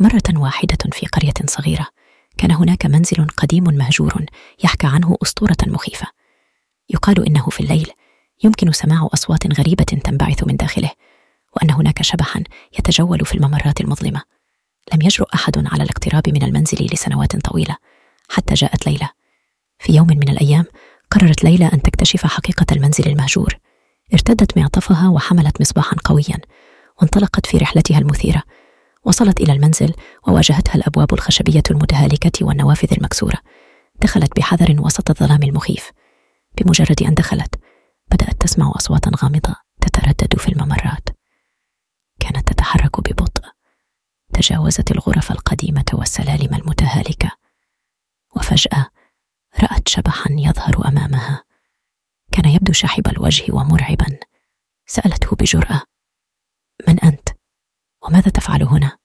مرة واحدة في قرية صغيرة كان هناك منزل قديم مهجور يحكى عنه أسطورة مخيفة. يقال إنه في الليل يمكن سماع أصوات غريبة تنبعث من داخله وأن هناك شبحا يتجول في الممرات المظلمة. لم يجرؤ أحد على الاقتراب من المنزل لسنوات طويلة حتى جاءت ليلى. في يوم من الأيام قررت ليلى أن تكتشف حقيقة المنزل المهجور. ارتدت معطفها وحملت مصباحا قويا وانطلقت في رحلتها المثيرة. وصلت إلى المنزل وواجهتها الأبواب الخشبية المتهالكة والنوافذ المكسورة. دخلت بحذر وسط الظلام المخيف. بمجرد أن دخلت بدأت تسمع أصواتا غامضة تتردد في الممرات. كانت تتحرك ببطء. تجاوزت الغرف القديمة والسلالم المتهالكة. وفجأة رأت شبحا يظهر أمامها. كان يبدو شاحب الوجه ومرعبا. سألته بجرأة من أنت؟ وماذا تفعل هنا؟